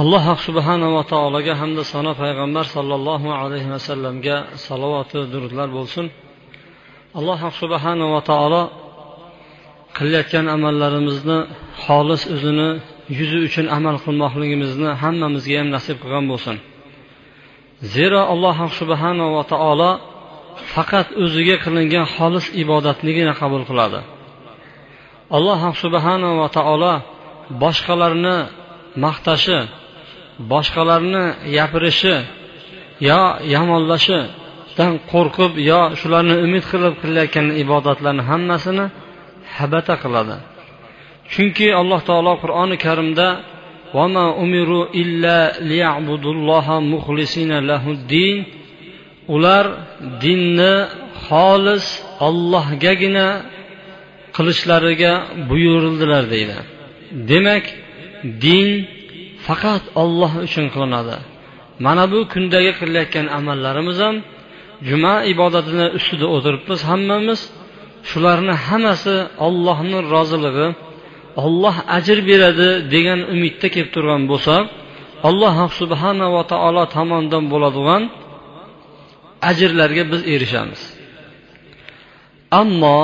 Alloh subhanava taologa hamda sano payg'ambar sollallohu alayhi vasallamga salovatu durudlar bo'lsin. Alloh subhanava taolo qilayotgan amallarimizni xolis o'zini yuzi uchun amal qilmoqligimizni hammamizga ham nasib qilgan bo'lsin. Zero alloh subhanava taolo faqat o'ziga qilingan xolis ibodatnigina qabul qiladi. Alloh subhanava taolo boshqalarni maqtashi boshqalarni gapirishi yo yomonlashidan qo'rqib yo shularni umid qilib qilayotgan ibodatlarni hammasini habata qiladi chunki alloh taolo qur'oni karimda وما أمروا إلا ليعبدوا الله مخلصين له الدين ular dinni xolis ollohgagina qilishlariga buyurildilar deydi demak din faqat olloh uchun qilinadi. Mana bu kundagi qilayotgan amallarimiz ham juma ibodatini ustida o'tiribmiz hammamiz. Shularni hammasi ollohni rozilig'i olloh ajr beradi degan umidda kelib turgan bo'lsak alloh subhanava taolo tomonidan bo'ladigan ajrlarga biz erishamiz. Ammo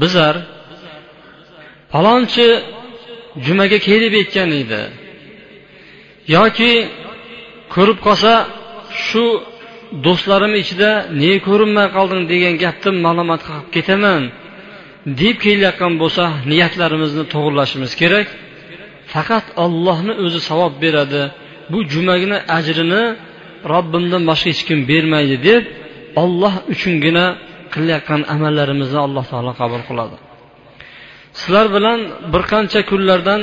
bizlar falonchi jumaga kelib aytgan edi. Yoki ko'rib qolsa shu do'stlarim ichida ne ko'rinmay qolding degan gapni ma'lumot qilib ketaman deb kelayotgan bo'lsa niyatlarimizni to'g'irlashimiz kerak. Faqat ollohni o'zi savob beradi. Bu jumagini ajrini robbimdan boshqa hech kim bermaydi deb olloh uchungina qilayotgan amallarimizni alloh taolo qabul qiladi. Sizlar bilan bir qancha kunlardan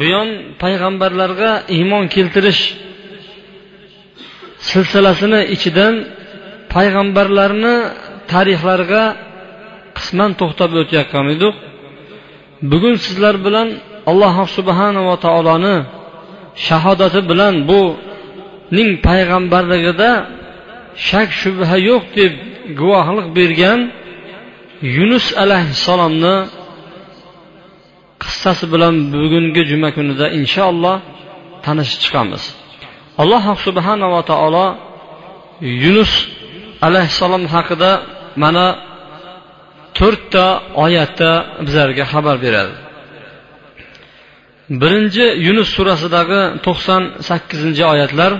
buyon payg'ambarlarga iymon keltirish silsilasini ichidan payg'ambarlarni tarixlariga qisman to'xtab o'tayotgan edik. Bugun sizlar bilan alloh subhanava taoloni shahodati bilan buning payg'ambarligida shak shubha yo'q deb guvohlik bergan yunus alayhissalomni qissasi bilan bugungi juma kunida inshaalloh tanishib chiqamiz alloh subhanava taolo yunus alayhissalom haqida mana to'rtta oyatda bizlarga xabar beradi birinchi yunus surasidagi to'qson sakkizinchi oyatlar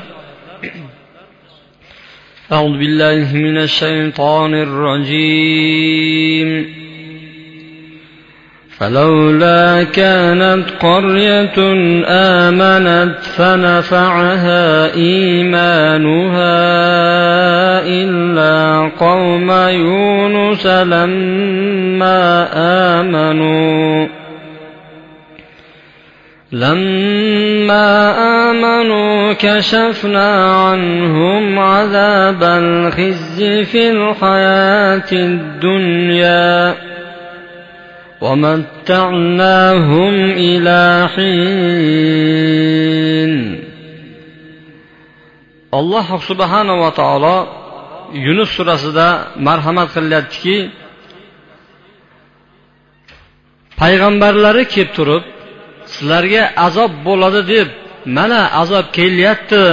أعوذ بالله من الشيطان الرجيم فلولا كانت قرية آمنت فنفعها إيمانها إلا قوم يونس لما آمنوا لما آمنوا كشفنا عنهم عذاب الخزي في الحياة الدنيا ومتعناهم إلى حين alloh subhanava taolo yunus surasida marhamat qilyaptiki payg'ambarlari kelib turib sizlarga azob bo'ladi deb mana azob kelyapti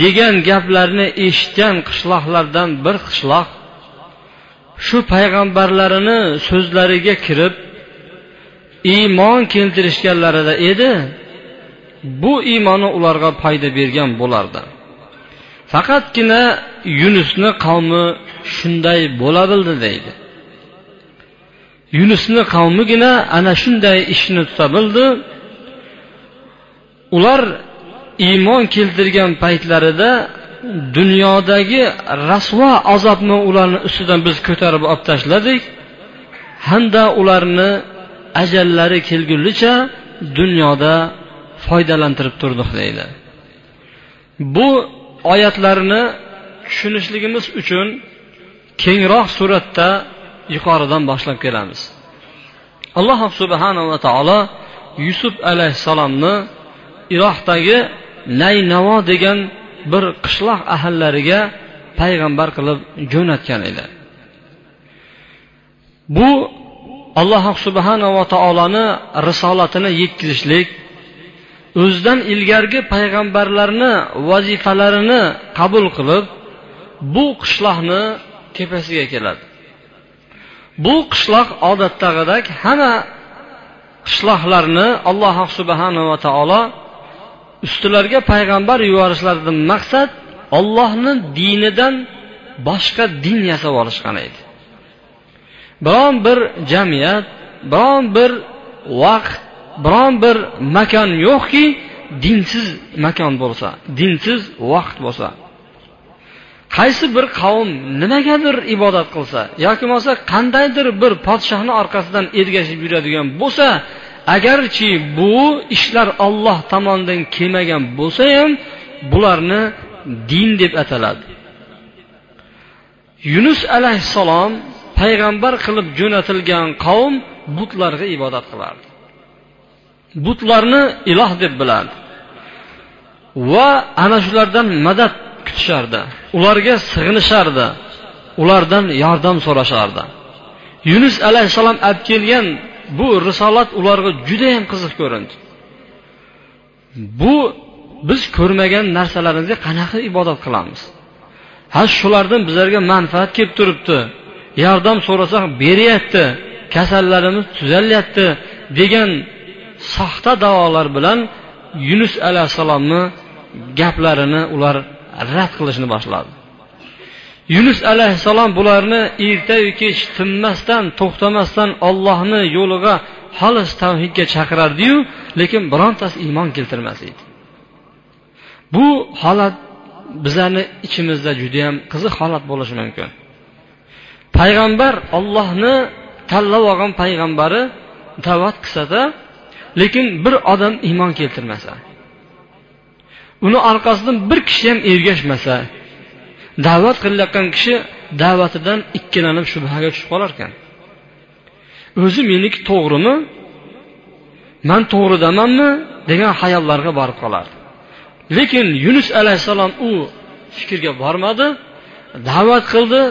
degan gaplarni eshitgan qishloqlardan bir qishloq shu payg'ambarlarini so'zlariga kirib iymon keltirishganlarida edi. Bu iymoni ularga foyda bergan bo'lardi. Faqatgina yunusni qavmi shunday bo'la bildi deydi. Yunusni qavmigina ana shunday ishni tuta bildi. Ular iymon keltirgan paytlarida dunyodagi rasvo azobni ularni ustidan biz ko'tarib olib tashladik. Hamda ularni ajallari kelgunlicha dunyoda foydalantirib turdik deydi. Bu oyatlarni tushunishligimiz uchun kengroq suratda yuqoridan boshlab kelamiz. Alloh subhanava taolo yusuf alayhissalomni iroqdagi naynavo degan bir qishloq ahillariga payg'ambar qilib jo'natgan edi. Bu alloh subhanava taoloni risolatini yetkazishlik o'zidan ilgargi payg'ambarlarni vazifalarini qabul qilib bu qishloqni tepasiga keladi. Bu qishloq odatdagidek hamma qishloqlarni alloh subhanava taolo ustilariga payg'ambar yuborishlaridan maqsad ollohni dinidan boshqa din yasab olishgan edi. Biron bir jamiyat biron bir vaqt biron bir makon yo'qki dinsiz makon bo'lsa dinsiz vaqt bo'lsa. Qaysi bir qavm nimagadir ibodat qilsa yoki bo'lmasa qandaydir bir podshohni orqasidan ergashib yuradigan bo'lsa agarchi bu ishlar olloh tomonidan kelmagan bo'lsa ham bularni din deb ataladi. Yunus alayhissalom payg'ambar qilib jo'natilgan qavm butlarga ibodat qilardi. Butlarni iloh deb bilardi va ana shulardan madad kutishardi. Ularga sig'inishardi. Ulardan yordam so'rashardi. Yunus alayhissalom olib kelgan bu risolat ularga judayam qiziq ko'rindi. Bu biz ko'rmagan narsalarimizga qanaqa ibodat qilamiz? Ha shulardan bizlarga manfaat kelib turibdi. Yordam so'rasak beryapti kasallarimiz tuzalyapti degan soxta davolar bilan yunus alayhissalomni gaplarini ular rad qilishni boshladi. Yunus alayhissalom bularni ertayu kech tinmasdan to'xtamasdan ollohni yo'liga xolis tavhidga chaqirardiyu lekin birontasi iymon keltirmas edi. Bu holat bizlarni ichimizda judayam qiziq holat bo'lishi mumkin. Payg'ambar ollohni tanlab olgan payg'ambari da'vat qilsada lekin bir odam iymon keltirmasa uni orqasidan bir kishi ham ergashmasa da'vat qilayotgan kishi da'vatidan ikkilanib shubhaga tushib qolar ekan. O'zi meniki to'g'rimi? Man to'g'ridamanmi? degan xayollarga borib qolardi. Lekin yunus alayhissalom u fikrga bormadi da'vat qildi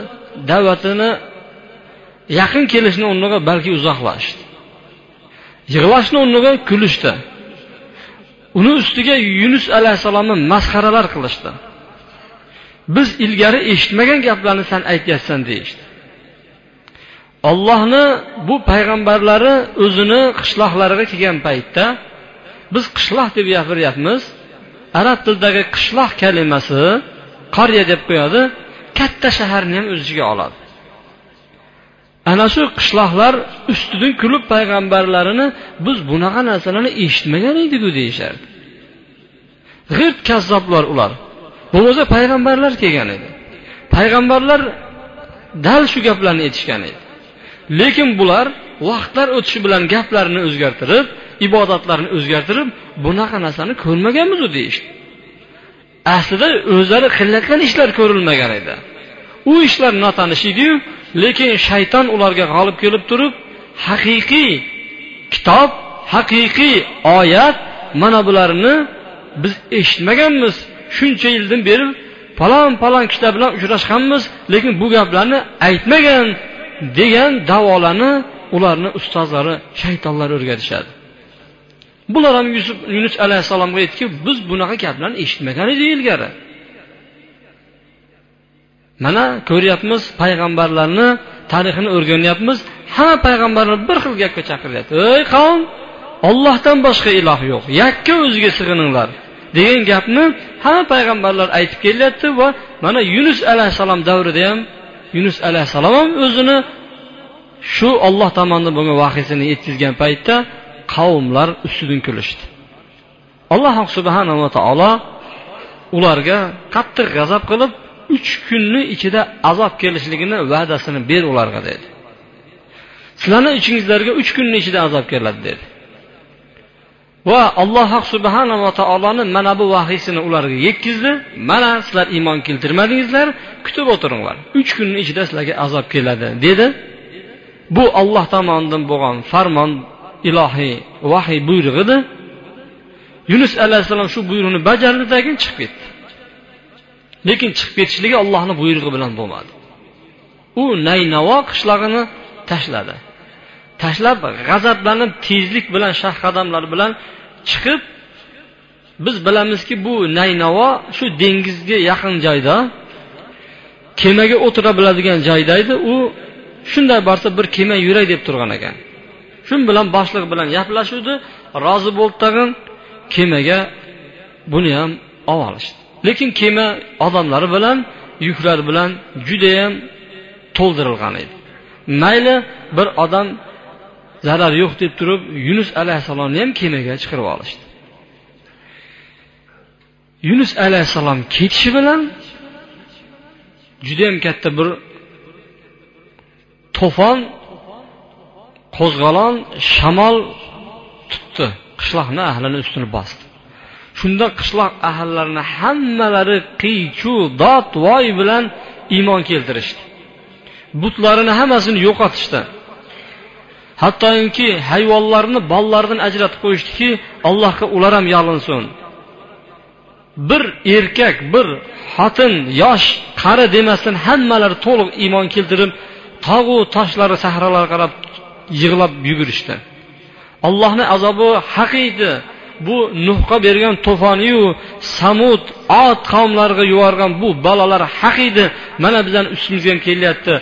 da'vatini yaqin kelishni o'rniga balki uzoqlashdi. Yig'lashni o'rniga kulishdi. Uni ustiga yunus alayhissalomni masxaralar qilishdi. Biz ilgari eshitmagan gaplarni san aytyapsan deyishdi. Ollohni bu payg'ambarlari o'zini qishloqlariga kelgan paytda biz qishloq deb gapiryapmiz. Arab tilidagi qishloq kalimasi qariya deb qo'yadi katta shaharni ham o'z ichiga oladi. Ana shu qishloqlar ustidan kulib payg'ambarlarini biz bunaqa narsalarni eshitmagan ediku deyishardi. G'irt kazzoblar ular bo'lmasa payg'ambarlar kelgan edi. Payg'ambarlar dal shu gaplarni aytishgan edi. Lekin bular vaqtlar o'tishi bilan gaplarini o'zgartirib ibodatlarini o'zgartirib bunaqa narsani ko'rmaganmizu deyishdi. Aslida o'zlari qilayotgan ishlar ko'rilmagan edi. U ishlar notanish ediyu lekin shayton ularga g'olib kelib turib haqiqiy kitob haqiqiy oyat mana bularni biz eshitmaganmiz. Shuncha yildan beri falon falon kishilar bilan uchrashganmiz lekin bu gaplarni aytmagan degan davolarni ularni ustozlari shaytonlar o'rgatishadi. Bular ham yusuf yunus alayhissalomga aytdiki biz bunaqa gaplarni eshitmagan edik ilgari. Mana ko'ryapmiz payg'ambarlarni tarixini o'rganyapmiz. Hamma payg'ambarlar bir xil gapga chaqiryapti. Ey qavm ollohdan boshqa iloh yo'q. Yakka o'ziga sig'ininglar. Degan gapni hamma payg'ambarlar aytib kelyapti va mana yunus alayhissalom davrida ham yunus alayhissalom ham o'zini shu olloh tomonidan bo'lgan vahiysini yetkazgan paytda qavmlar ustidan kulishdi. Alloh subhanava taolo ularga qattiq g'azab qilib uch kunni ichida azob kelishligini va'dasini ber ularga dedi. Sizlarni ichingizlarga uch kunni ichida azob keladi dedi. Va alloh subhanava taoloni mana bu vahiysini ularga yetkazdi mana sizlar iymon keltirmadingizlar kutib o'tiringlar. Uch kunni ichida sizlarga azob keladi dedi. Bu olloh tomonidan bo'lgan farmon ilohiy vahiy buyrug'i edi yunus alayhissalom shu buyruqni bajardi keyin chiqib ketdi. Lekin chiqib ketishligi ollohni buyrug'i bilan bo'lmadi. U naynavo qishlog'ini tashladi. Tashlab g'azablanib tezlik bilan shah qadamlar bilan chiqib biz bilamizki bu naynavo shu dengizga yaqin joyda kemaga o'tira biladigan joyda edi. U shunday borsa bir kema yuray deb turgan ekan. Shu bilan boshliq bilan gaplashuvdi. Rozi bo'ldi tag'in kemaga buni ham olib olishdi. Lekin kema odamlari bilan yuklar bilan judayam to'ldirilgan edi. Mayli bir odam zarar yo'q deb turib yunus alayhissalomni ham kemaga chiqarib olishdi. Yunus alayhissalom ketishi bilan judayam katta bir to'fon qo'zg'olon shamol tutdi. Qishloqni ahlini ustini bosdi. Shunda qishloq ahllarini hammalari qiy chu dod voy bilan iymon keltirishdi. Butlarini hammasini yo'qotishdi. Hattoki hayvonlarni bolalaridan ajratib qo'yishdiki allohga ular ham yalinsin bir erkak bir xotin yosh qari demasdan hammalari to'liq iymon keltirib tog'u toshlari sahrolarga qarab yig'lab yugurishdi. Allohni azobi haq edi bu nuhga bergan to'foniyu samud ot qavmlariga yuborgan bu balolar haq edi mana bizani ustimizga ham kelyapti.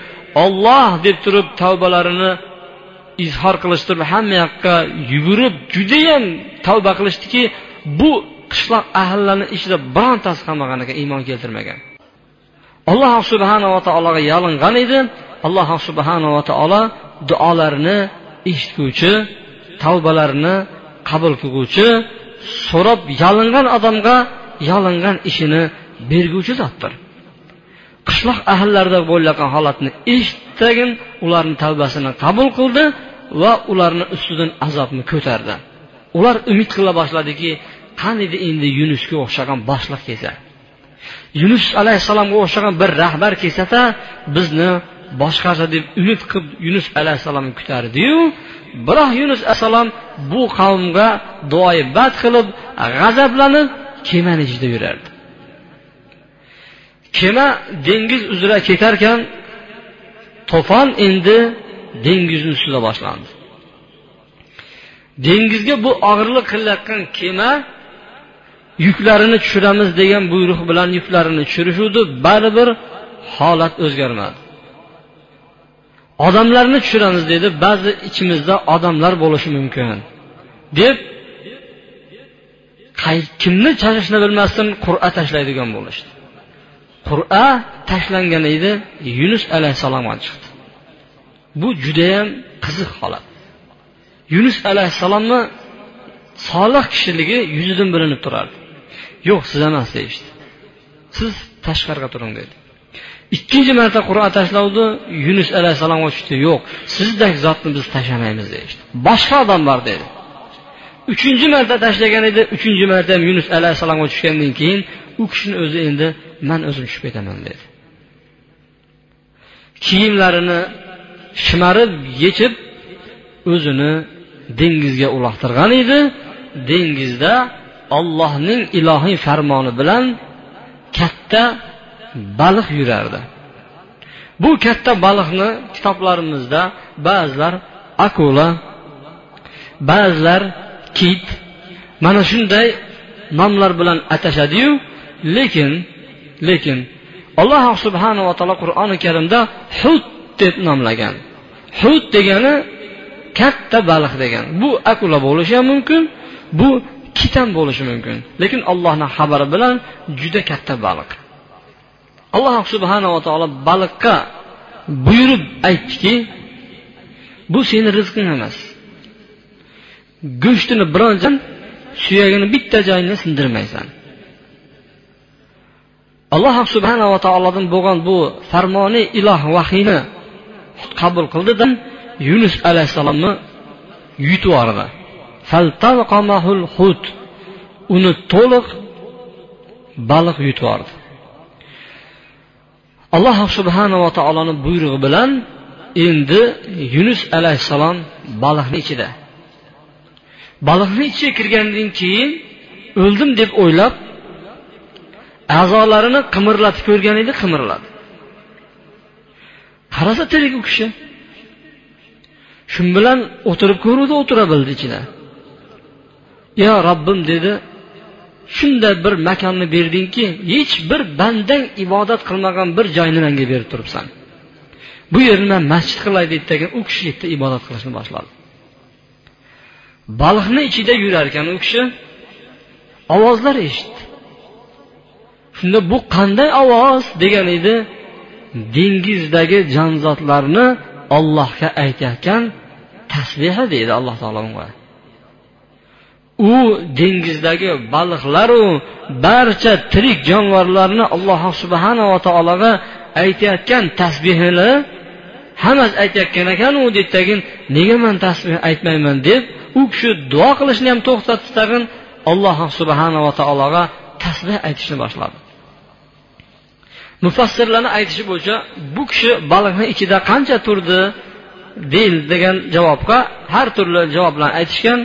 Olloh deb turib tavbalarini izhor qilishtirib hamma yoqqa yugurib judayam tavba qilishdiki bu qishloq ahllarini ichida birontasi qolmagan ekan iymon keltirmagan. Alloh subhanava taologa yalingan edi. Alloh subhanava taolo duolarini eshitguvchi tavbalarini qabul qilguvchi so'rab yalingan odamga yalingan ishini berguvchi zotdir. Qishloq ahllarida bo'layotgan holatni eshitdagin ularni tavbasini qabul qildi va ularni ustidan azobni ko'tardi. Ular umid qila boshladiki qaniydi endi yunusga o'xshagan boshliq kelsa? Yunus alayhissalomga o'xshagan bir rahbar kelsada bizni boshqarsa deb umid qilib yunus alayhissalomni kutardiyu biroq yunus alayhissalom bu qavmga duoyi bad qilib g'azablanib kemani ichida yurardi. Kema dengiz uzra ketarkan to'fon endi dengizni ustida boshlandi. Dengizga bu og'irlik qilayotgan kema yuklarini tushiramiz degan buyruq bilan yuklarini tushirishuvdi. Baribir holat o'zgarmadi. Odamlarni tushiramiz dedi. Ba'zi ichimizda odamlar bo'lishi mumkin. Deb kimni chalishni bilmasdan qur'a tashlaydigan bo'lishdi. Qur'a tashlangan edi yunus alayhissalomga chiqdi. Bu judayam qiziq holat. Yunus alayhissalomni solih kishiligi yuzidan bilinib turardi. Yo'q siz emas deyishdi. Siz tashqariga turing dedi. Ikkinchi marta qur'a tashlandi yunus alayhissalomga tushdi yo'q sizdek zotni biz tashlamaymiz deyishdi. Boshqa odam bor dedi. Uchinchi marta tashlagan edi uchinchi marta ham yunus alayhissalomga tushgandan keyin u kishini o'zi endi man o'zim tushib ketaman dedi. Kiyimlarini shimarib yechib o'zini dengizga uloqtirgan edi. Dengizda ollohning ilohiy farmoni bilan katta baliq yurardi. Bu katta baliqni kitoblarimizda ba'zilar akula ba'zilar kit mana shunday nomlar bilan atashadiyu lekin lekin alloh subhanava taolo qur'oni karimda hud deb nomlagan. Hud degani katta baliq degan. Bu akula bo'lishi ham mumkin bu kitan bo'lishi mumkin. Lekin allohni xabari bilan juda katta baliq. Alloh subhanava taolo baliqqa buyurib aytdiki bu seni rizqing emas. Go'shtini biron suyagini bitta joyini sindirmaysan. Alloh subhanava taolodan bo'lgan bu farmoni iloh vahiyni qabul qildida yunus alayhissalomni yutib yubordi uni to'liq baliq yutib yubordi. Alloh subhanava taoloni buyrug'i bilan endi yunus alayhissalom baliqni ichida. Baliqni ichiga kirgandan keyin o'ldim deb o'ylab a'zolarini qimirlatib ko'rgan edi qimirladi. Qarasa tirik u kishi. Shu bilan o'tirib ko'ruvdi o'tira bildi ichida. Yo robbim dedi shunday bir makonni berdingki hech bir bandang ibodat qilmagan bir joyni menga berib turibsan. Bu yerni man masjid qilay deb degan u kishi yerda ibodat qilishni boshladi. Baliqni ichida yurar ekan u kishi ovozlar eshitdi. Shunda bu qanday ovoz degan edi? Dengizdagi jonzotlarni ollohga aytayotgan tasbehi deydi alloh taolo unga. U dengizdagi baliqlaru barcha tirik jonivorlarni alloh subhanava taologa aytayotgan tasbehini hammasi aytayotgan ekan u deydi tagin nega man tasbeh aytmayman? deb u kishi duo qilishni ham to'xtatdi tag'in alloh subhanava taologa tasbeh aytishni boshladi. Mufassirlarni aytishi bo'yicha bu kishi baliqni ichida qancha turdi deyil degan javobga har turli javoblarni aytishgan.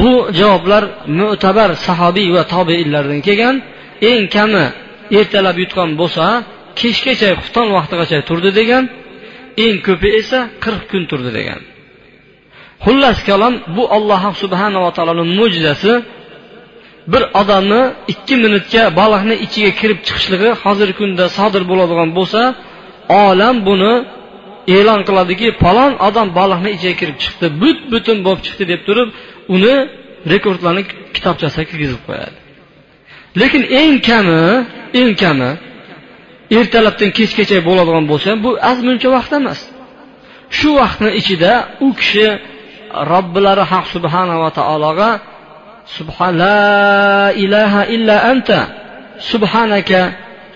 Bu javoblar mo'tabar sahobiy va tobeinlardan kelgan. Eng kami ertalab yutgan bo'lsa kechgacha xufton vaqtigacha turdi degan eng ko'pi esa qirq kun turdi degan. Xullas kalom bu alloh subhanava taoloni mo'jizasi bir odamni ikki minutga baliqni ichiga kirib chiqishligi hozirgi kunda sodir bo'ladigan bo'lsa olam buni e'lon qiladiki falon odam baliqni ichiga kirib chiqdi but butun bo'lib chiqdi deb turib uni rekordlarni kitobchasiga kirgizib qo'yadi. Lekin eng kami eng kami ertalabdan kechgacha bo'ladigan bo'lsa bu az muncha vaqt emas. Shu vaqtni ichida u kishi robbilari haq subhanava taologa subhan la ilaha illa anta. Subhanaka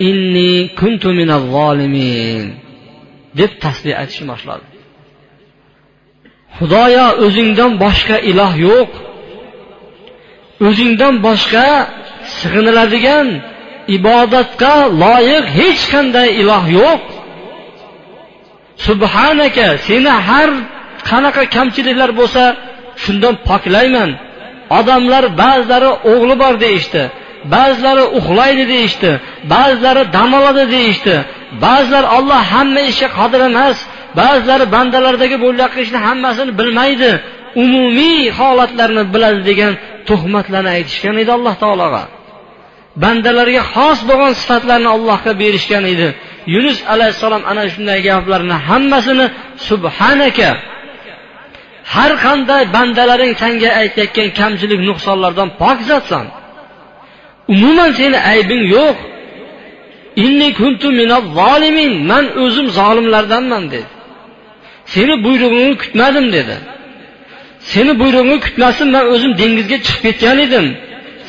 inni kuntu minaz zolimin deb tasbih aytishni boshladi. Xudoyo o'zingdan boshqa iloh yo'q. O'zingdan boshqa sig'iniladigan ibodatga loyiq hech qanday iloh yo'q. Subhanaka seni har qanaqa kamchiliklar bo'lsa shundan poklayman. Odamlar ba'zilari o'g'li bor deyishdi ba'zilari uxlaydi deyishdi ba'zilari dam oladi deyishdi. Ba'zilar olloh hamma ishga qodir emas ba'zilari bandalardagi bo'layotgan ishni hammasini bilmaydi umumiy holatlarni biladi degan tuhmatlarni aytishgan edi alloh taologa. Bandalarga xos bo'lgan sifatlarni allohga berishgan edi. Yunus alayhissalom ana shunday gaplarni hammasini subhanaka har qanday bandalaring sanga aytayotgan kamchilik nuqsonlardan pok zotsan umuman seni aybing yo'q. Kuntu man o'zim zolimlardanman dedi. Seni buyrug'ingni kutmadim dedi. Seni buyrug'ingni kutmasin man o'zim dengizga chiqib ketgan edim.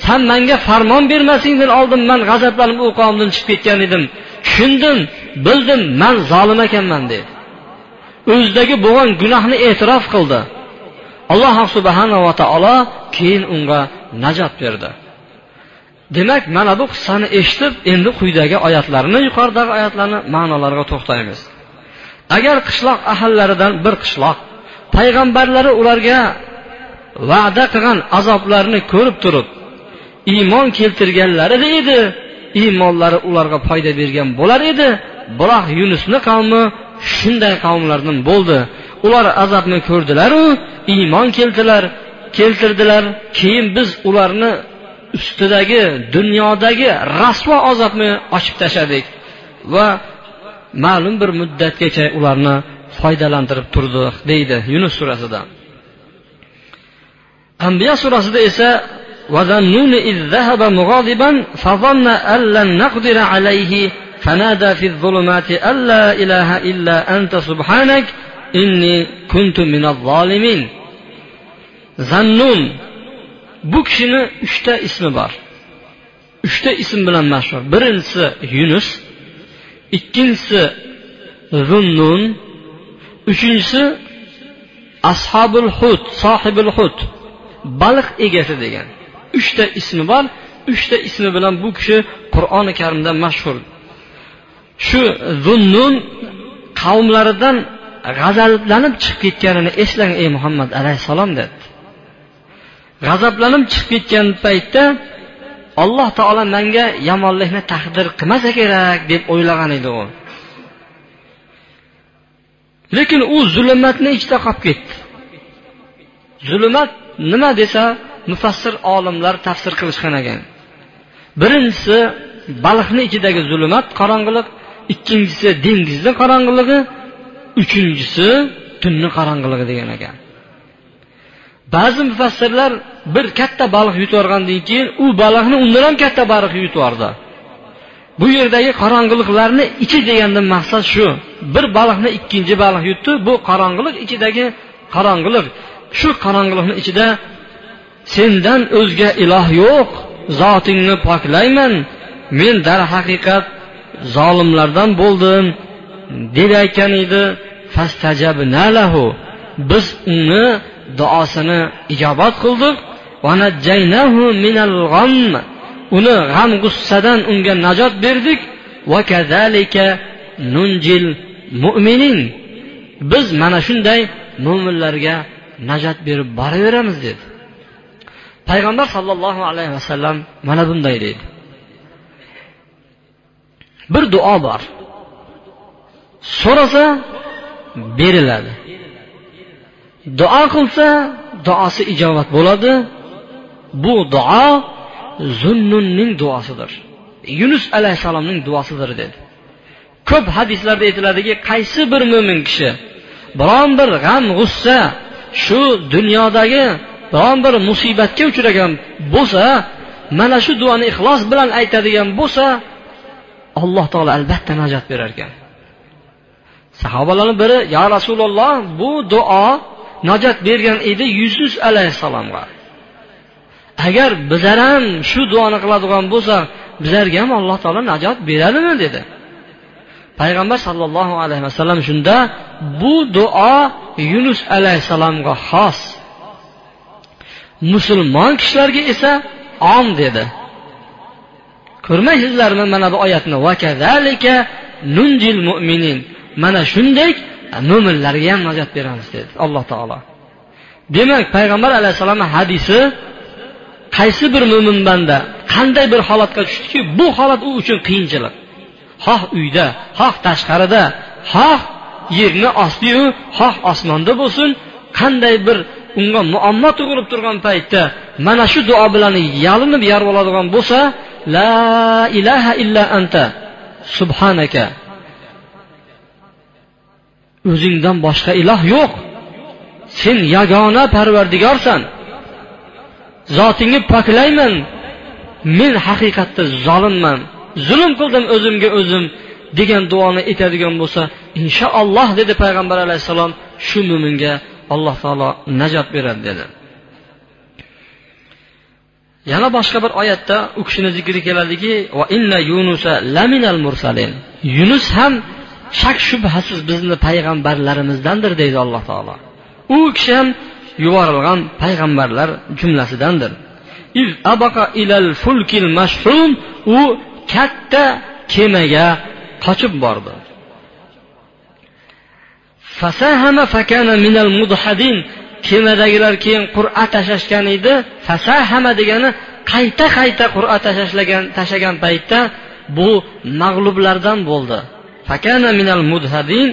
San manga farmon bermasingdan oldin man g'azablanib u chiqib ketgan edim. Tushundim bildim man zolim ekanman dedi. O'zidagi bo'lgan gunohni e'tirof qildi. Alloh subhanava taolo keyin unga najot berdi. Demak mana bu qissani eshitib endi quyidagi oyatlarni yuqoridagi oyatlarni ma'nolariga to'xtaymiz. Agar qishloq ahallaridan bir qishloq payg'ambarlari ularga va'da qilgan azoblarni ko'rib turib iymon keltirganlarida edi iymonlari ularga foyda bergan bo'lar edi biroq yunusni qavmi shunday qavmlardan bo'ldi ular azobni ko'rdilaru iymon keltirdilar keltirdilar keyin biz ularni ustidagi dunyodagi rasvo azobni ochib tashladik va ma'lum bir muddatgacha ularni foydalantirib turdik deydi yunus surasida ambiya surasida esa وذنون إذ ذهب مغاضبا فظن أن لن نقدر عليه فنادى في الظلمات أن لا إله إلا أنت سبحانك إني كنت من الظالمين zannun bu kishini uchta ismi bor uchta ism bilan mashhur birinchisi yunus ikkinchisi zunnun uchinchisi ashobul hut sohibul hut baliq egasi degan uchta ismi bor uchta ismi bilan bu kishi qur'oni karimda mashhur Shu zunnun qavmlaridan g'azablanib chiqib ketganini eslang ey muhammad alayhissalom dedi. G'azablanib chiqib ketgan paytda alloh taolo manga yomonlikni taqdir qilmasa kerak deb o'ylagan edi u. Lekin u zulmatni ichida qolib ketdi. Zulmat nima desa mufassir olimlar tafsir qilishgan ekan. Birinchisi baliqni ichidagi zulmat qorong'iliq ikkinchisi dengizni qorong'iligi uchinchisi tunni qorong'iligi degan ekan. Ba'zi mufassirlar bir katta baliq yuborgandan keyin u baliqni undan ham katta baliq yubordi bu yerdagi qorong'iliqlarni ichi degandan maqsad shu. Bir baliqni ikkinchi baliq yutdi bu qorong'iliq ichidagi qorong'iliq. Shu qorong'iliqni ichida sendan o'zga iloh yo'q zotingni poklayman men darhaqiqat zolimlardan bo'ldim deb aytgan edi biz uni duosini ijobat qildik. Minal uni g'am g'ussadan unga najot berdik. Biz mana shunday mo'minlarga najot berib boraveramiz dedi. Payg'ambar sollallohu alayhi vasallam mana bunday deydi bir duo bor. So'rasa beriladi. Duo qilsa duosi ijobat bo'ladi. Bu duo zunnunning duosidir. Yunus alayhissalomning duosidir dedi. Ko'p hadislarda aytiladiki qaysi bir mo'min kishi biron bir g'am g'ussa shu dunyodagi biron bir musibatga uchragan bo'lsa mana shu duoni ixlos bilan aytadigan bo'lsa alloh taolo albatta najot berar ekan sahobalarni biri yo rasululloh bu duo najot bergan edi yusuf alayhissalomga. Agar bizlar ham shu duoni qiladigan bo'lsak bizlarga ham alloh taolo najot beradimi dedi. Payg'ambar sollallohu alayhi vasallam shunda bu duo yunus alayhissalomga xos. Musulmon kishilarga esa om dedi. Ko'rmaysizlarmi mana bu oyatni. Mana shunday mo'minlarga ham najot beramiz dedi alloh taolo. Demak payg'ambar alayhissalomni hadisi qaysi bir mo'min banda qanday bir holatga tushdiki bu holat u uchun qiyinchilik. Xoh uyda xoh tashqarida xoh yerni ostiyu xoh osmonda bo'lsin qanday bir unga muammo tug'ilib turgan paytda mana shu duo bilan yalinib yarvoladigan bo'lsa la ilaha illa anta subhanaka. O'zingdan boshqa iloh yo'q. Sen yagona parvardigorsan. Zotingni poklayman. Men haqiqatda zolimman. Zulm qildim o'zimga o'zim degan duoni aytadigan bo'lsa inshaalloh dedi payg'ambar alayhissalom shu mo'minga alloh taolo najot beradi dedi. Yana boshqa bir oyatda u kishini zikri keladiki yunus ham shak shubhasiz bizni payg'ambarlarimizdandir deydi alloh taolo. U kishi ham yuborilgan payg'ambarlar jumlasidandir. U katta kemaga qochib bordi. Kemadagilar keyin qur'a tashlashgan edi. Fasahama degani qayta qayta qur'a tashlagan tashlagan paytda bu mag'lublardan bo'ldi. Fakana minal mudhadin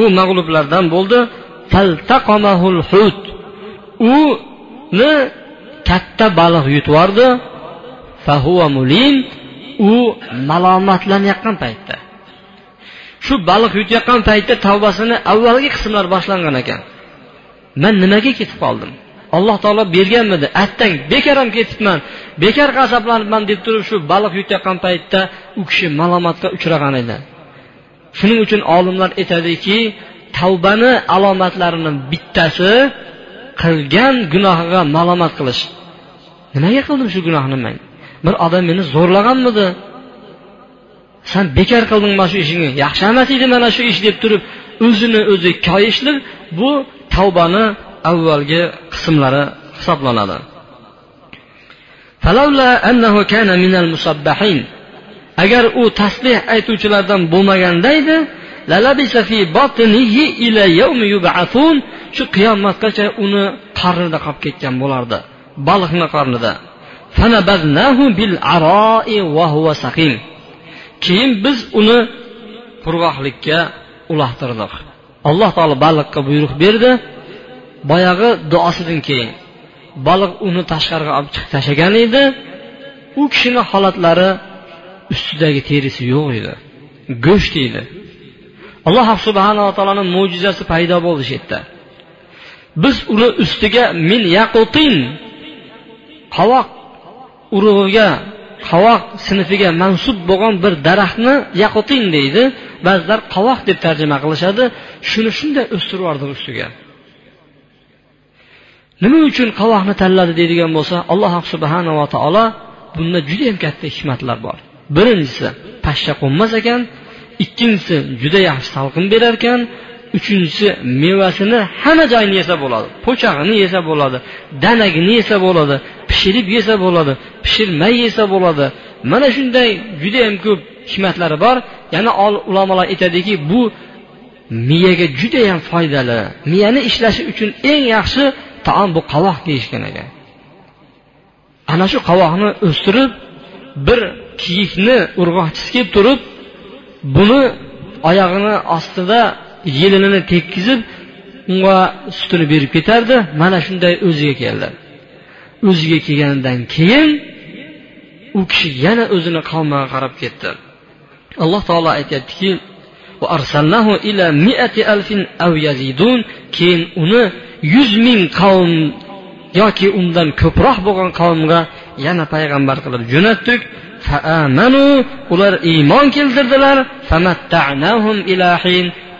u mag'lublardan bo'ldi. Hut uni katta baliq yutvordi. U malomatlanayotgan paytda. Shu baliq yutayotgan paytda tavbasini avvalgi qismlar boshlangan ekan. Man nimaga ketib qoldim? Alloh taolo berganmidi? Attang bekor ham ketibman bekor g'azablanibman deb turib shu baliq yutayotgan paytda u kishi malomatga uchragan edi. Shuning uchun olimlar aytadiki tavbani alomatlarini bittasi qilgan gunohiga malomat qilish. Nimaga qildim shu gunohni men? Bir odam meni zo'rlaganmidi? San bekor qilding mana shu ishingni. Yaxshi emas edi mana shu ish deb turib o'zini o'zi koyishlik bu tavbani avvalgi qismlari hisoblanadi. Agar u tasbeh aytuvchilardan bo'lmaganda edi shu qiyomatgacha uni qarnida qolib ketgan bo'lardi baliqni qornida keyin biz uni qurg'oqlikka uloqtirdik alloh taolo baliqqa buyruq berdi. Boyagi duosidan keyin baliq uni tashqariga olib chiqib tashlagan edi. U kishini holatlari ustidagi terisi yo'q edi. Go'sht edi. Alloh subhanava taoloni mo'jizasi paydo bo'ldi shu yerda. Biz uni ustiga min yaqutin qovoq urug'iga qovoq sinfiga mansub bo'lgan bir daraxtni yaqutin deydi. Ba'zilar qovoq deb tarjima qilishadi. Shuni shunday o'stirib yubordim ustiga. Nima uchun qovoqni tanladi deydigan bo'lsa alloh subhanava taolo bunda judayam katta hikmatlar bor. Birinchisi pashsha qo'nmas ekan. Ikkinchisi juda yaxshi salqin berar ekan. Uchinchisi mevasini hamma joyini yesa bo'ladi. Po'chag'ini yesa bo'ladi. Danagini yesa bo'ladi. Pishirib yesa bo'ladi pishirmay yesa bo'ladi. Mana shunday judayam ko'p hikmatlari bor. Yana ulamolar aytadiki bu miyaga judayam foydali. Miyani ishlashi uchun eng yaxshi taom bu qovoq deyishgan ekan. Ana shu qovoqni o'stirib bir kiyikni urg'ochisi kelib turib buni oyog'ini ostida yelinini tekkizib unga sutini berib ketardi. Mana shunday o'ziga keldi. O'ziga kelganidan keyin u kishi yana o'zini qavmiga qarab ketdi. Alloh taolo aytyaptiki keyin uni yuz ming qavm yoki undan ko'proq bo'lgan qavmga yana payg'ambar qilib jo'natdik. Ular iymon keltirdilar.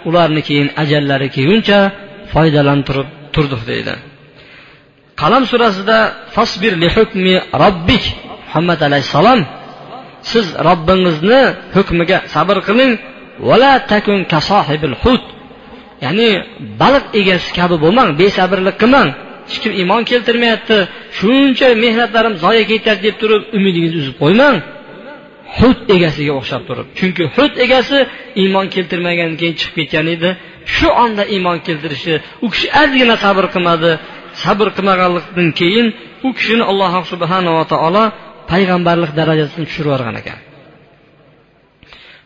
Ularni keyin ajallari kelguncha foydalantirib turdik deydi. Qalam surasida fasbir li hukmi robbik muhammad alayhissalom siz robbingizni hukmiga sabr qiling. Vala takun kasohibil hut. Ya'ni baliq egasi kabi bo'lmang besabrlik qilmang. Hech kim iymon keltirmayapti. Shuncha mehnatlarim zoya ketyapti deb turib umidingizni uzib qo'ymang. Hut egasiga o'xshab turib. Chunki hut egasi iymon keltirmagandan keyin chiqib ketgan edi. Shu onda iymon keltirishi u kishi ozgina sabr qilmadi. sabr qilmaganlikdan keyin u kishini alloh subhanava taolo payg'ambarlik darajasini tushirib yuborgan ekan.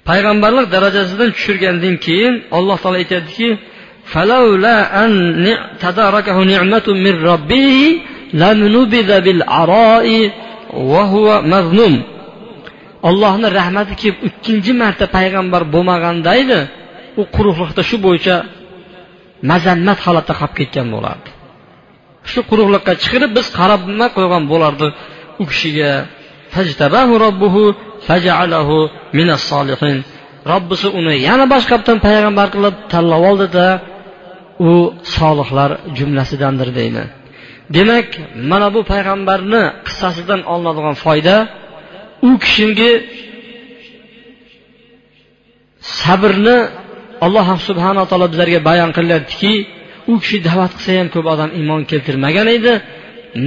Payg'ambarlik darajasidan tushirgandan keyin alloh taolo aytyaptiki ollohni rahmati kelib ikkinchi marta payg'ambar bo'lmaganda edi u quruqliqda shu bo'yicha mazammat holatda qolib ketgan bo'lardi. Shu quruqlikqa chiqirib biz qarab nima qo'ygan bo'lardi? U kishiga robbisi uni yana boshqatdan payg'ambar qilib tanlab oldida u solihlar jumlasidandir deydi. Demak mana bu payg'ambarni qissasidan olinadigan foyda u kishiga sabrni alloh subhanaa taolo bizlarga bayon qilyaptiki u kishi da'vat qilsa ham ko'p odam iymon keltirmagan edi.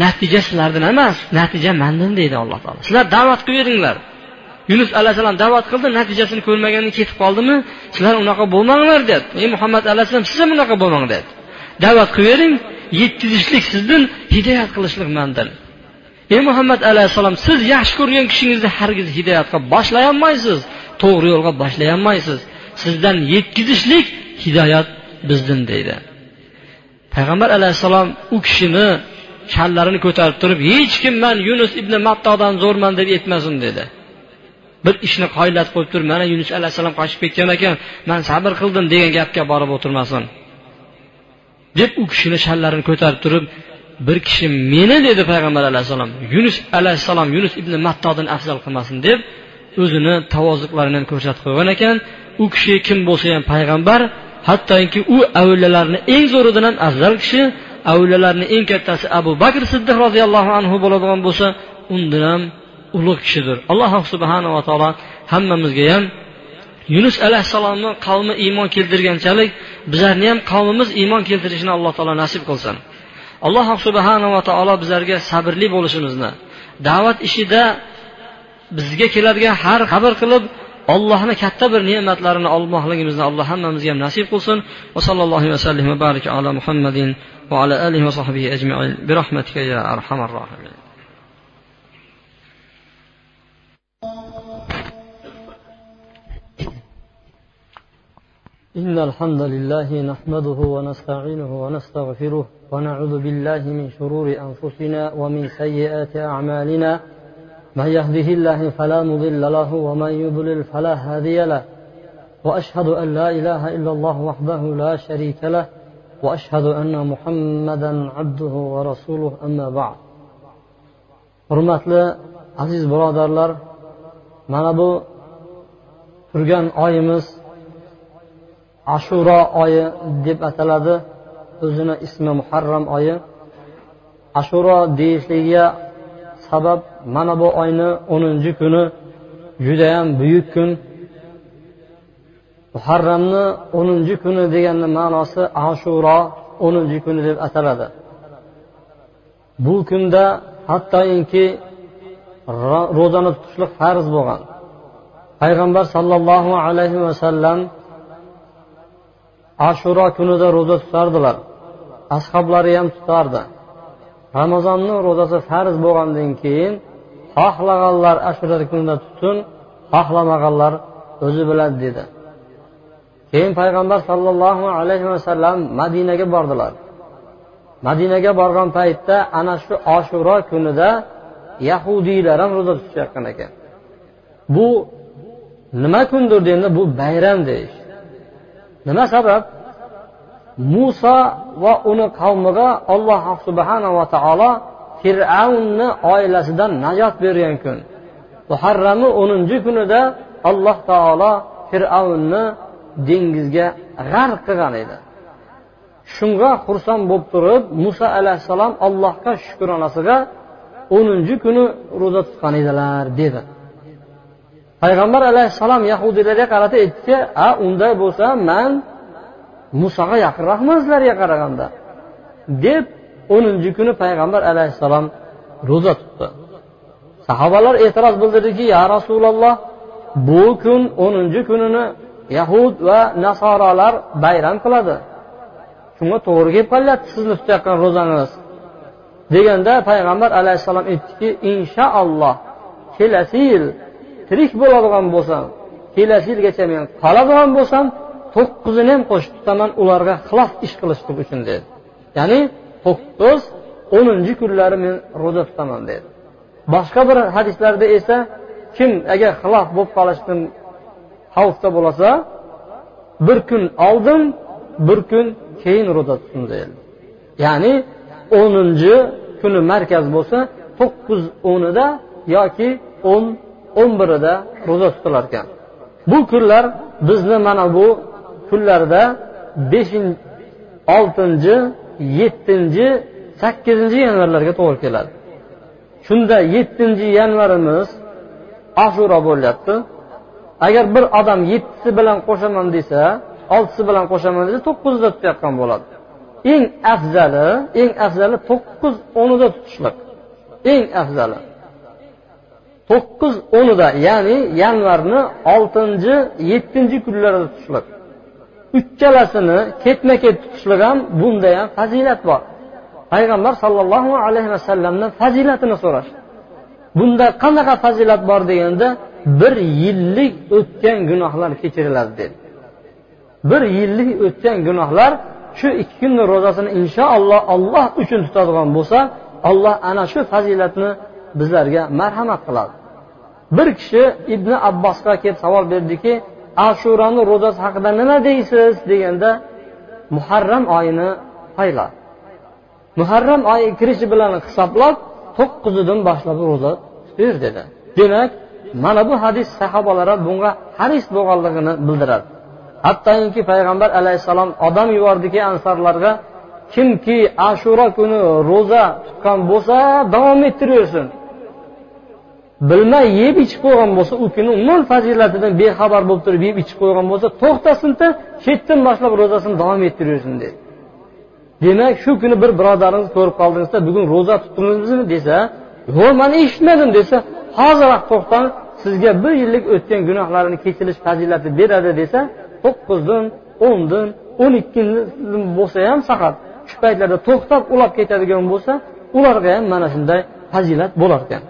Natija sizlardan emas natija mandan deydi alloh taolo. Sizlar da'vat qilaveringlar yunus alayhissalom da'vat qildi natijasini ko'rmagandan ketib qoldimi? Sizlar unaqa bo'lmanglar deyapti. Ey muhammad alayhissalom siz ham unaqa bo'lmang deyapti. Da'vat qilavering yetkazishlik sizdan hidoyat qilishlik mandan. Ey muhammad alayhissalom siz yaxshi ko'rgan kishingizni hargiz hidoyatga boshlay olmaysiz to'g'ri yo'lga boshlay olmaysiz sizdan yetkazishlik hidoyat bizdan deydi. Payg'ambar alayhissalom u kishini kallarini ko'tarib turib hech kim man yunus ibn mattodan zo'rman deb aytmasin dedi. Bir ishni qoyillatib qo'yib turib mana yunus alayhissalom qochib ketgan ekan man sabr qildim degan gapga borib o'tirmasin. Deb u kishini shallarini ko'tarib turib bir kishi meni dedi payg'ambar alayhissalom. Yunus alayhissalom yunus ibn mattodan afzal qilmasin deb o'zini tavozuqlarini ko'rsatib qo'ygan ekan. U kishi kim bo'lsa ham payg'ambar hattoki u avliyalarni eng zo'ridan ham afzal kishi avliyalarni eng kattasi abu bakr siddiq roziyallohu anhu bo'ladigan bo'lsa undan ham ulug' kishidir. Alloh subhanava taolo hammamizga ham yunus alayhissalomni qavmi iymon keltirganchalik bizlarni ham qavmimiz iymon keltirishini alloh taolo nasib qilsin. Alloh subhanava taolo bizlarga sabrli bo'lishimizni da'vat ishida bizga keladigan har xabar qilib ollohni katta bir ne'matlarini olmoqligimizni alloh hammamizga ham nasib qilsin va sallallohu vasallam va baraka ala muhammadin va ala alihi va sahbihi ajmain bi rahmatika ya arhamar rohimin إن الحمد لله نحمده ونستعينه ونستغفره ونعوذ بالله من شرور أنفسنا ومن سيئات أعمالنا من يهده الله فلا مضل له ومن يضلل فلا هادي له وأشهد أن لا إله إلا الله وحده لا شريك له وأشهد أن محمدا عبده ورسوله أما بعد. Hurmatli aziz birodarlar mana bu turgan oyimiz ashuro oyi deb ataladi. O'zini ismi muharram oyi. Ashuro deyishligiga sabab mana bu oyni o'ninchi kuni judayam buyuk kun. Muharramni o'ninchi kuni deganni ma'nosi ashuro o'ninchi kuni deb ataladi. Bu kunda hattoki ro'zani tutishlik farz bo'lgan. Payg'ambar sollallohu alayhi vasallam ashuro kunida ro'za tutardilar. Ashoblari ham tutardi. Ramazonni ro'zasi farz bo'lgandan keyin xohlaganlar ashura kunida tutsin xohlamag'anlar o'zi biladi dedi. Keyin payg'ambar sollallohu alayhi vasallam madinaga bordilar. Madinaga borgan paytda ana shu oshuro kunida yahudiylar ham ro'za tutishayotgan ekan. Bu nima kundir deganda bu bayram deyish. Nima sabab? Muso va uni qavmiga alloh subhanava taolo fir'avnni oilasidan najot bergan kun. Muharrami o'ninchi kunida alloh taolo fir'avnni dengizga g'arq qilgan edi. Shunga xursand bo'lib turib muso alayhissalom allohga shukronasiga o'ninchi kuni ro'za tutgan edilar dedi. Payg'ambar alayhissalom yahudiylarga qarata aytdiki a unday bo'lsa man musoga yaqinroqman sizlarga qaraganda deb o'ninchi kuni payg'ambar alayhissalom ro'za tutdi. Sahobalar e'tiroz bildirdiki ya rasululloh bu kun o'ninchi kunini yahud va nasorolar bayram qiladi. Shunga to'g'ri kelib qolyapti sizni tutayotgan ro'zangiz. Deganda payg'ambar alayhissalom aytdiki inshaalloh kelasi yil tirik bo'ladigan bo'lsam kelasi yilgacha men qoladigan bo'lsam to'qqizini ham qo'shib tutaman ularga xilof ish qilishlik uchun dedi. Ya'ni to'qqiz o'ninchi kunlari men ro'za tutaman dedi. Boshqa bir hadislarda esa kim agar xilof bo'lib qolishdan xavfda bo'lsa bir kun oldin bir kun keyin ro'za tutsin deyildi ya'ni o'ninchi kuni markaz bo'lsa to'qqiz o'nida yoki o'n o'n birida ro'za tutilar ekan bu kunlar bizni mana bu kunlarda beshinchi oltinchi yettinchi sakkizinchi yanvarlarga to'g'ri keladi. Shunda yettinchi yanvarimiz ashuro bo'lyapti. Agar bir odam yettisi bilan qo'shaman desa oltisi bilan qo'shaman desa to'qqizida tutayotgan bo'ladi. Eng afzali eng afzali to'qqiz o'nida tutishlik. Eng afzali. To'qqiz o'nida ya'ni yanvarni oltinchi yettinchi kunlarida tutishlik. Uchalasini ketma ket tutishlik ham bunda ham fazilat bor. Payg'ambar sollallohu alayhi vasallamdan fazilatini so'rash. Bunda qanaqa fazilat bor deganda bir yillik o'tgan gunohlar kechiriladi dedi. Bir yillik o'tgan gunohlar shu ikki kunni ro'zasini inshaalloh olloh uchun tutadigan bo'lsa olloh ana shu fazilatni bizlarga marhamat qiladi. Bir kishi ibn abbosga kelib savol berdiki ashuroni ro'zasi haqida nima deysiz deganda muharram oyini payla muharram oyi kirishi bilan hisoblab to'qqizidan boshlab ro'za tutaver dedi. Demak mana bu hadis sahobalar bunga haris bo'lganligini bildiradi. Hattoki payg'ambar alayhissalom odam yubordiki ansarlarga kimki ashura kuni ro'za tutgan bo'lsa davom ettiraversin bilmay yeb ichib qo'ygan bo'lsa u kuni umuman fazilatidan bexabar bo'lib turib yeb ichib qo'ygan bo'lsa to'xtasinda shu yerdan boshlab ro'zasini davom ettiraversin dedi demak shu kuni bir birodaringiz ko'rib qoldingizda bugun ro'za tutdingizmi desa yo'q man eshitmadim desa hoziroq to'xtanib sizga bir yillik o'tgan gunohlarini kechirish fazilati beradi desa to'qqizdan o'ndan o'n ikkidan bo'lsa ham faqat shu paytlarda to'xtab ulab ketadigan bo'lsa ularga ham mana shunday fazilat bo'larkan.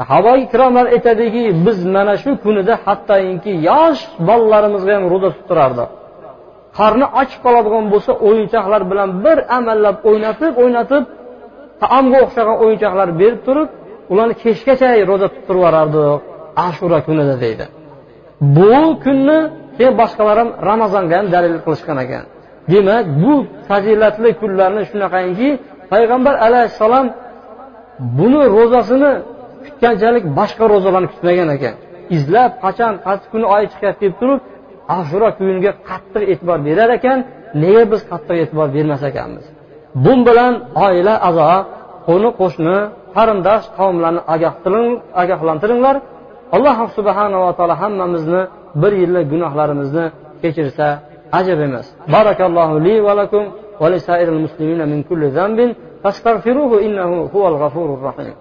Sahoba ikromlar aytadiki biz mana shu kunida hattoki yosh bolalarimizga ham ro'za tuttirardi qarni ochib qoladigan bo'lsa o'yinchoqlar bilan bir amallab o'ynatib o'ynatib taomga o'xshagan o'yinchoqlar berib turib ularni kechgacha ro'za tuttirib yuborardi ashura kunida deydi. Bu kunni keyin boshqalar ham ramazonga ham dalil qilishgan ekan. Demak bu fazilatli kunlarni shunaqangi payg'ambar alayhissalom buni ro'zasini kutganchalik boshqa ro'zalarni kutmagan ekan. Izlab qachon qaysi kuni oy chiqyapti deb turib ashura kuniga qattiq e'tibor berar ekan. Nega biz qattiq e'tibor bermas ekanmiz? Bu bilan oila a'zo qo'ni qo'shni qarindosh qavmlarni ogohlantiringlar. Alloh subhanava taolo hammamizni bir yillik gunohlarimizni kechirsa ajab emas. Barakallohu li va lakum va li muslimina min kulli zambin fastaghfiruhu innahu huval g'afurur rahim.